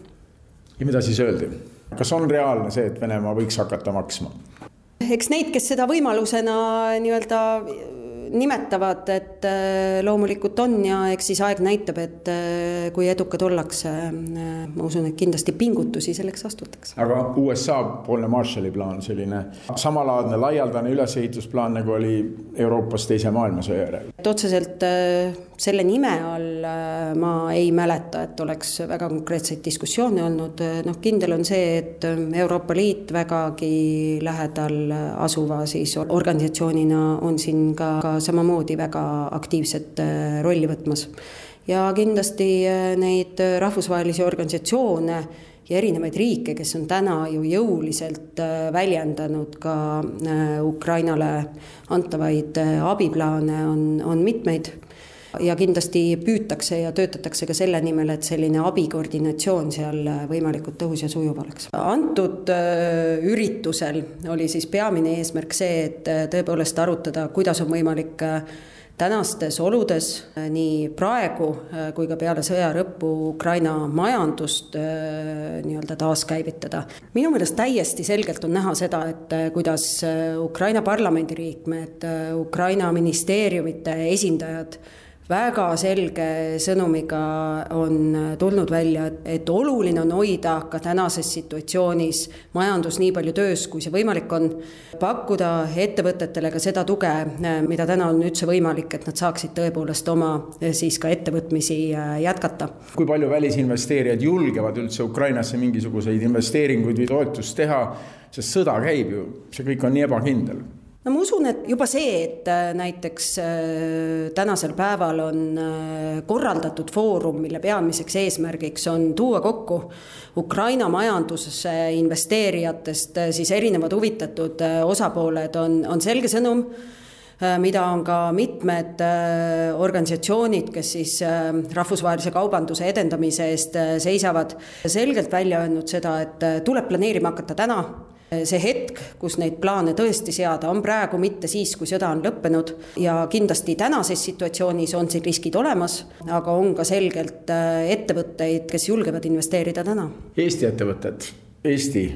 ja mida siis öeldi? kas on reaalne see, et Venemaa võiks hakata maksma? eks neid, kes seda võimalusena nii-öelda nimetavad, et äh, loomulikult on ja eks siis aeg näitab, et äh, kui edukad ollakse. Äh, ma usun, et kindlasti pingutusi selleks astutakse. aga USA-poolne Marshalli plaan, selline samalaadne laialdane ülesehitusplaan, nagu oli Euroopas Teise maailmasõja järel? et otseselt selle nime all ma ei mäleta, et oleks väga konkreetseid diskussioone olnud, noh kindel on see, et Euroopa Liit vägagi lähedal asuva siis organisatsioonina on siin ka, ka samamoodi väga aktiivset rolli võtmas. ja kindlasti neid rahvusvahelisi organisatsioone ja erinevaid riike, kes on täna ju jõuliselt äh, väljendanud ka äh, Ukrainale antavaid äh, abiplaane, on, on mitmeid ja kindlasti püütakse ja töötatakse ka selle nimel, et selline abikoordinatsioon seal võimalikult tõhus ja sujuv oleks. antud üritusel oli siis peamine eesmärk see, et tõepoolest arutada, kuidas on võimalik tänastes oludes äh, nii praegu äh, kui ka peale sõja lõppu Ukraina majandust äh, nii-öelda taaskäivitada. minu meelest täiesti selgelt on näha seda, et kuidas Ukraina parlamendiliikmed, Ukraina ministeeriumite esindajad väga selge sõnumiga on tulnud välja, et oluline on hoida ka tänases situatsioonis majandus nii palju töös, kui see võimalik on. pakkuda ettevõtetele ka seda tuge, mida täna on üldse võimalik, et nad saaksid tõepoolest oma siis ka ettevõtmisi jätkata. kui palju välisinvesteerijad julgevad üldse Ukrainasse mingisuguseid investeeringuid või toetust teha, sest sõda käib ju, see kõik on nii ebakindel no ma usun, et juba see, et äh, näiteks äh, tänasel päeval on äh, korraldatud foorum, mille peamiseks eesmärgiks on tuua kokku Ukraina majandusse investeerijatest siis erinevad huvitatud osapooled, on, on selge sõnum mida on ka mitmed organisatsioonid, kes siis rahvusvahelise kaubanduse edendamise eest seisavad, selgelt välja öelnud seda, et tuleb planeerima hakata täna see hetk, kus neid plaane tõesti seada, on praegu, mitte siis, kui sõda on lõppenud. Ja kindlasti tänases situatsioonis on siin riskid olemas, aga on ka selgelt äh, ettevõtteid, kes julgevad investeerida täna. Eesti ettevõtted, Eesti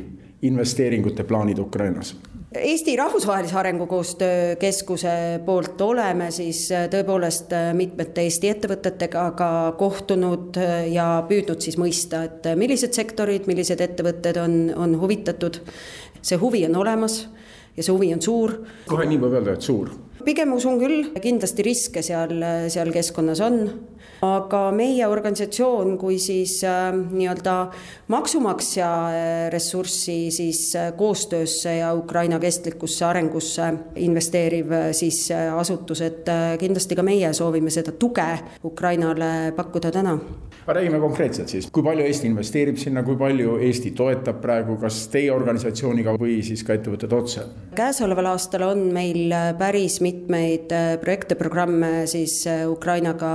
investeeringute plaanid Ukrainas. Eesti Rahvusvahelise Arengukoostöö Keskuse poolt oleme siis äh, tõepoolest äh, mitmete Eesti ettevõtetega ka kohtunud ja püüdnud siis mõista, et millised sektorid, millised ettevõtted on, on huvitatud see huvi on olemas ja see huvi on suur. kohe nii võib öelda, et suur? pigem usun küll, kindlasti riske seal, seal keskkonnas on, aga meie organisatsioon kui siis äh, nii-öelda maksumaksja äh, ressurssi siis äh, koostöösse ja Ukraina kestlikkusse arengusse investeeriv siis asutus, et kindlasti ka meie soovime seda tuge Ukrainale pakkuda täna aga räägime konkreetselt siis, kui palju Eesti investeerib sinna, kui palju Eesti toetab praegu, kas teie organisatsiooniga või siis ka ettevõtted otse? käesoleval aastal on meil päris mitmeid projekte, programme siis Ukrainaga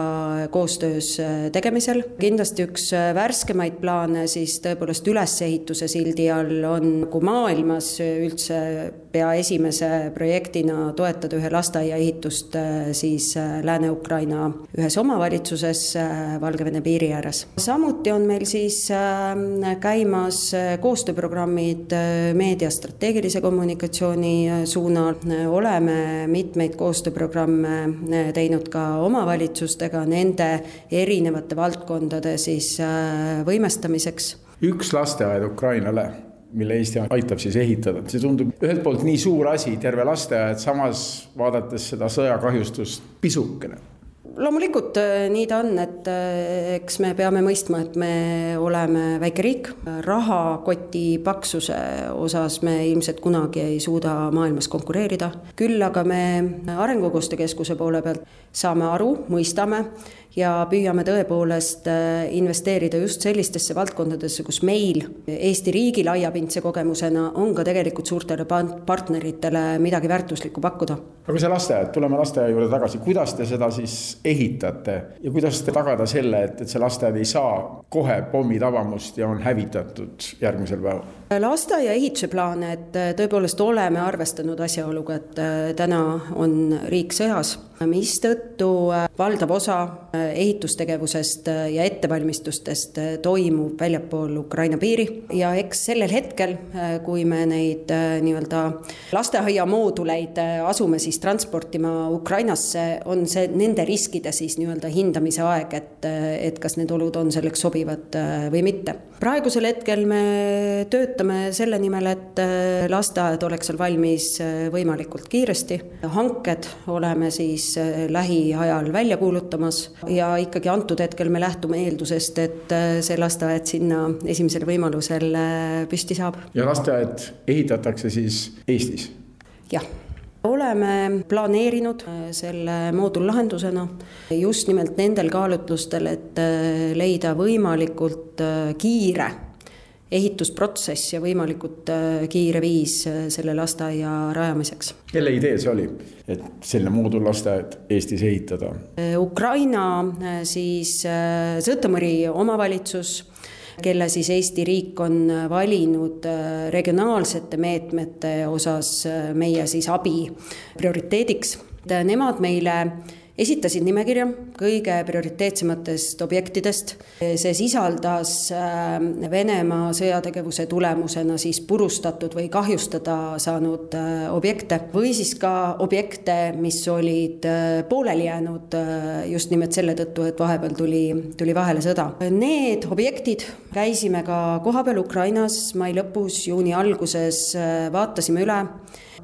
koostöös äh, tegemisel. kindlasti üks värskemaid plaane siis tõepoolest ülesehituse sildi all on nagu maailmas üldse pea esimese projektina toetada ühe lasteaia ehitust siis Lääne-Ukraina ühes omavalitsuses Valgevene piiri ääres. Samuti on meil siis ähm, käimas äh, koostööprogrammid äh, meedia strateegilise kommunikatsiooni äh, suunal, oleme mitmeid koostööprogramme teinud ka omavalitsustega nende erinevate valdkondade siis võimestamiseks. üks lasteaed Ukrainale mille Eesti aitab siis ehitada, see tundub ühelt poolt nii suur asi, terve lasteaed, samas vaadates seda sõjakahjustust pisukene. Loomulikult äh, nii ta on, et äh, eks me peame mõistma, et me oleme väike riik, rahakoti paksuse osas me ilmselt kunagi ei suuda maailmas konkureerida, küll aga me Arengukoostöö Keskuse poole pealt saame aru, mõistame ja püüame tõepoolest äh, investeerida just sellistesse valdkondadesse, kus meil Eesti riigi laiapindse kogemusena on ka tegelikult suurtele partneritele midagi väärtuslikku pakkuda. aga see lasteaed, tuleme lasteaia juurde tagasi, kuidas te seda siis ehitate ja kuidas te tagada selle, et, et see lasteaed ei saa kohe pommitabamust ja on hävitatud järgmisel päeval? lasteaia ehituse plaane, et äh, tõepoolest oleme arvestanud asjaoluga, et äh, täna on riik sõjas, mistõttu valdav osa ehitustegevusest ja ettevalmistustest toimub väljapool Ukraina piiri ja eks sellel hetkel, kui me neid nii-öelda lasteaiamooduleid asume siis transportima Ukrainasse, on see nende riskide siis nii-öelda hindamise aeg, et, et kas need olud on selleks sobivad või mitte. praegusel hetkel me töötame selle nimel, et lasteaed oleks seal valmis võimalikult kiiresti. hanked oleme siis lähiajal välja kuulutamas ja ikkagi antud hetkel me lähtume eeldusest, et see lasteaed sinna esimesel võimalusel püsti saab. ja lasteaed ehitatakse siis Eestis? jah oleme planeerinud selle moodullahendusena just nimelt nendel kaalutlustel, et leida võimalikult kiire ehitusprotsess ja võimalikult äh, kiire viis äh, selle lasteaia rajamiseks. kelle idee see oli, et selline moodullasteaed Eestis ehitada? Äh, Ukraina siis Sõtomõri omavalitsus kelle siis Eesti riik on valinud regionaalsete meetmete osas meie siis abi prioriteediks. Nemad meile esitasid nimekirja kõige prioriteetsematest objektidest. see sisaldas äh, Venemaa sõjategevuse tulemusena siis purustatud või kahjustada saanud äh, objekte või siis ka objekte, mis olid äh, pooleli jäänud just nimelt selle tõttu, et vahepeal tuli, tuli vahele sõda. Need objektid käisime ka kohapeal Ukrainas mai lõpus, juuni alguses, vaatasime üle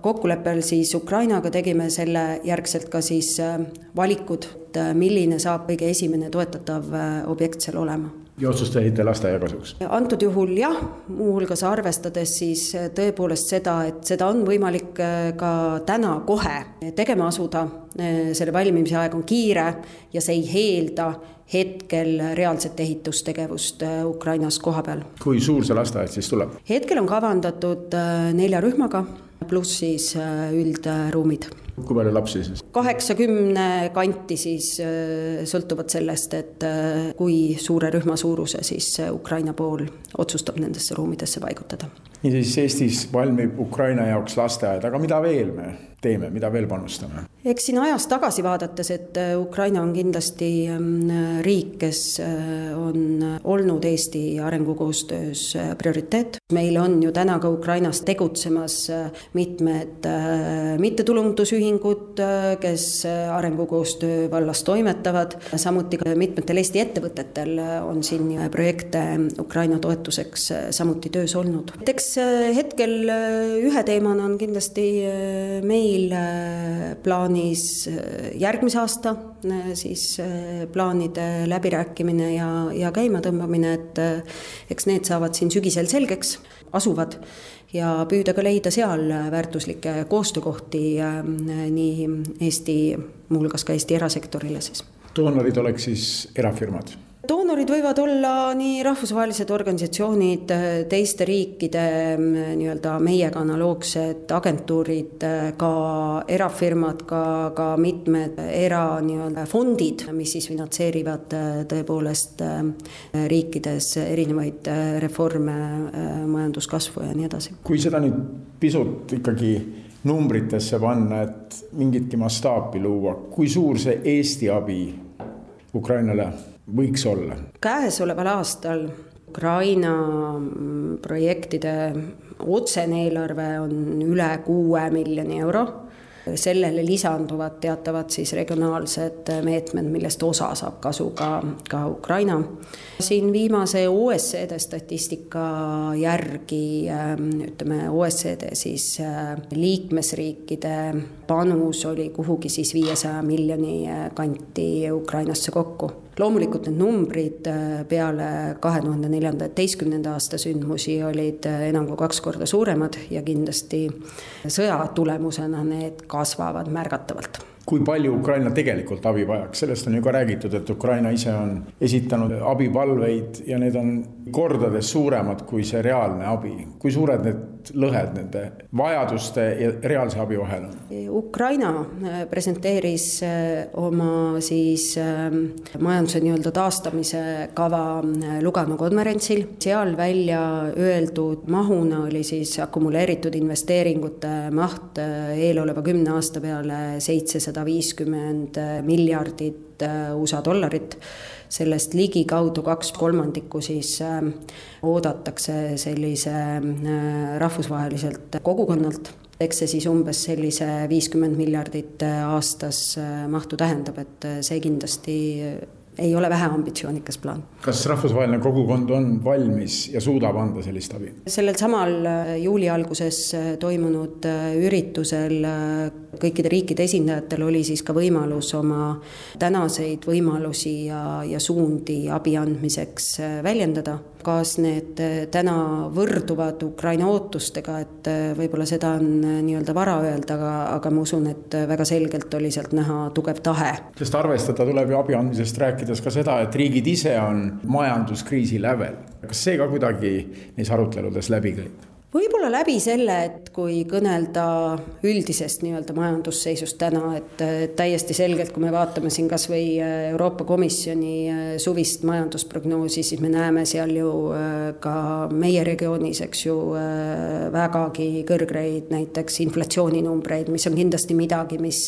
kokkuleppel siis Ukrainaga tegime selle järgselt ka siis äh, valikud, äh, milline saab kõige esimene toetatav äh, objekt seal olema ja otsustasite lasteaia kasuks? antud juhul jah, muuhulgas arvestades siis tõepoolest seda, et seda on võimalik ka täna kohe tegema asuda, selle valmimise aeg on kiire ja see ei eelda hetkel reaalset ehitustegevust Ukrainas kohapeal. kui suur see lasteaed siis tuleb? hetkel on kavandatud nelja rühmaga pluss siis äh, üldruumid. kui palju lapsi siis? kaheksakümne kanti siis äh, sõltuvalt sellest, et äh, kui suure rühma suuruse siis Ukraina pool otsustab nendesse ruumidesse paigutada. niisiis Eestis valmib Ukraina jaoks lasteaed, aga mida veel me teeme, mida veel panustame? eks siin ajas tagasi vaadates, et äh, Ukraina on kindlasti ähm, riik, kes äh, on olnud Eesti arengukoostöös äh, prioriteet. meil on ju täna ka Ukrainas tegutsemas mitmed mittetulundusühingud, kes arengukoostöö vallas toimetavad, samuti ka mitmetel Eesti ettevõtetel on siin projekte Ukraina toetuseks samuti töös olnud. eks hetkel ühe teemana on kindlasti meil meil äh, plaanis äh, järgmise aasta äh, siis plaanide läbirääkimine ja, ja käimatõmbamine, et eks need saavad siin sügisel selgeks, asuvad ja püüda ka leida seal väärtuslikke koostöökohti nii Eesti, muuhulgas ka Eesti erasektorile siis. doonorid oleks siis erafirmad doonorid võivad olla nii rahvusvahelised organisatsioonid, teiste riikide mm, nii-öelda meiega analoogsed agentuurid, ka erafirmad, ka, ka mitmed era nii-öelda fondid, mis siis finantseerivad tõepoolest riikides erinevaid reforme, majanduskasvu ja nii edasi. kui seda nüüd pisut ikkagi numbritesse panna, et mingitki mastaapi luua, kui suur see Eesti abi Ukrainale võiks olla? käesoleval aastal Ukraina mm, projektide otsene eelarve on üle kuue miljoni euro sellele lisanduvad teatavad siis regionaalsed meetmed, millest osa saab kasu ka, ka Ukraina. siin viimase OSCD statistika järgi ähm, ütleme, OSCD siis äh, liikmesriikide panus oli kuhugi siis viiesaja miljoni äh, kanti Ukrainasse kokku. Loomulikult need numbrid äh, peale kahe tuhande neljateistkümnenda aasta sündmusi olid enam kui kaks korda suuremad ja kindlasti sõja tulemusena need kasvavad märgatavalt. Kui palju Ukraina tegelikult abi vajaks, sellest on ju ka räägitud, et Ukraina ise on esitanud abipalveid ja need on kordades suuremad kui see reaalne abi. kui suured need lõhed nende vajaduste ja reaalse abi vahel on? Ukraina äh, presenteeris äh, oma siis majanduse nii-öelda taastamise kava Lugano konverentsil, seal välja öeldud mahuna oli siis akumuleeritud investeeringute maht eeloleva kümne aasta peale seitsesada viiskümmend miljardit USA dollarit sellest ligikaudu kaks kolmandikku siis äh, oodatakse sellise äh, rahvusvaheliselt kogukonnalt. Eks see siis umbes sellise viiskümmend miljardit äh, aastas mahtu tähendab, et see kindlasti ei ole väheambitsioonikas plaan. kas rahvusvaheline kogukond on valmis ja suudab anda sellist abi? sellel samal äh, juuli alguses äh, toimunud äh, üritusel kõikide riikide esindajatel oli siis ka võimalus oma tänaseid võimalusi ja, ja suundi abi andmiseks väljendada kas need eh, täna võrduvad Ukraina ootustega, et eh, võib-olla seda on eh, nii-öelda vara öelda, aga, aga ma usun, et väga selgelt oli sealt näha tugev tahe. sest arvestada tuleb ju abi andmisest rääkides ka seda, et riigid ise on majanduskriisi lävel. kas see ka kuidagi neis aruteludes läbi käib? Võib-olla läbi selle, et kui kõnelda üldisest nii-öelda majandusseisust täna, et täiesti selgelt, kui me vaatame siin kas või äh, Euroopa Komisjoni äh, suvist majandusprognoosi, siis me näeme seal ju äh, ka meie regioonis, eks ju, vägagi kõrgeid näiteks inflatsiooninumbreid, mis on kindlasti midagi, mis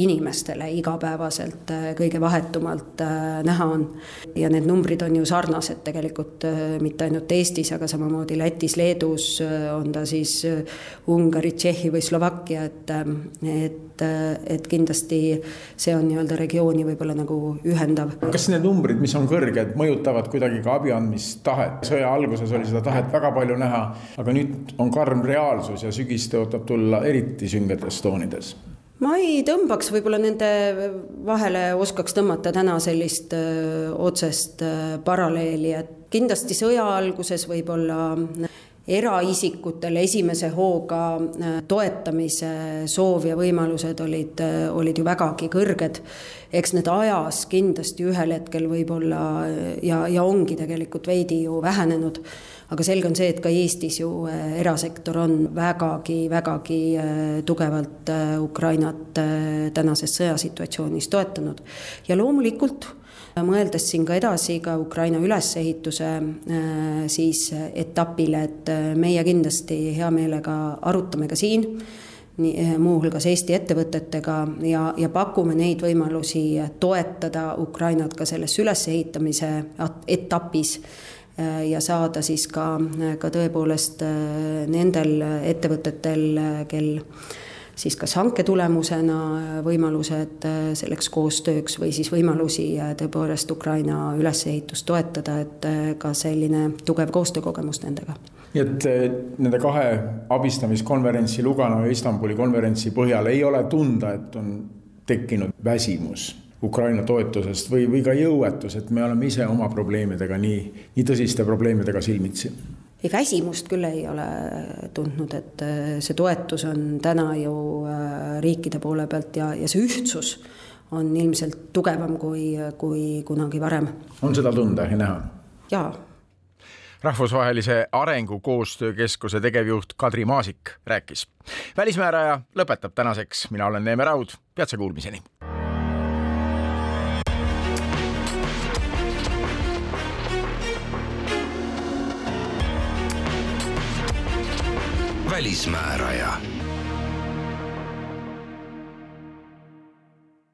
inimestele igapäevaselt kõige vahetumalt näha on. ja need numbrid on ju sarnased tegelikult mitte ainult Eestis, aga samamoodi Lätis, Leedus on ta siis äh, Ungari, Tšehhi või Slovakkia, et, ähm, et, äh, et kindlasti see on nii-öelda regiooni võib-olla nagu ühendav. kas need numbrid, mis on kõrged, mõjutavad kuidagi ka abi andmistahet? sõja alguses oli seda tahet väga palju näha, aga nüüd on karm reaalsus ja sügis tõotab tulla eriti süngetes toonides ma ei tõmbaks võib-olla nende vahele, oskaks tõmmata täna sellist öö, äh, otsest öö, paralleeli, et kindlasti sõja alguses võib-olla eraisikutel esimese hooga äh, toetamise soov ja võimalused olid, äh, olid ju vägagi kõrged. eks need ajas kindlasti ühel hetkel võib-olla äh, ja, ja ongi tegelikult veidi ju vähenenud aga selge on see, et ka Eestis ju erasektor on vägagi, vägagi tugevalt Ukrainat tänases sõjasituatsioonis toetanud. ja loomulikult mõeldes siin ka edasi ka Ukraina ülesehituse äh, siis etapile, et äh, meie kindlasti hea meelega arutame ka siin nii, äh, muuhulgas Eesti ettevõtetega ja, ja pakume neid võimalusi toetada Ukrainat ka selles ülesehitamise etapis ja saada siis ka, ka tõepoolest nendel ettevõtetel, kel siis kas hanke tulemusena võimalused äh, selleks koostööks või siis võimalusi äh, tõepoolest Ukraina ülesehitust toetada, et äh, ka selline tugev koostöökogemus nendega. nii et nende kahe abistamiskonverentsi, Lugano ja Istanbuli konverentsi põhjal ei ole tunda, et on tekkinud väsimus Ukraina toetusest või, või ka jõuetus, et me oleme ise oma probleemidega nii, nii tõsiste probleemidega silmitsi ei, väsimust küll ei ole tundnud, et äh, see toetus on täna ju äh, riikide poole pealt ja, ja see ühtsus on ilmselt tugevam kui, kui kunagi varem. on seda tunda ja näha? jaa rahvusvahelise Arengukoostöö Keskuse tegevjuht Kadri Maasik rääkis. välismääraja lõpetab tänaseks, mina olen Neeme Raud, peatse kuulmiseni välismääraja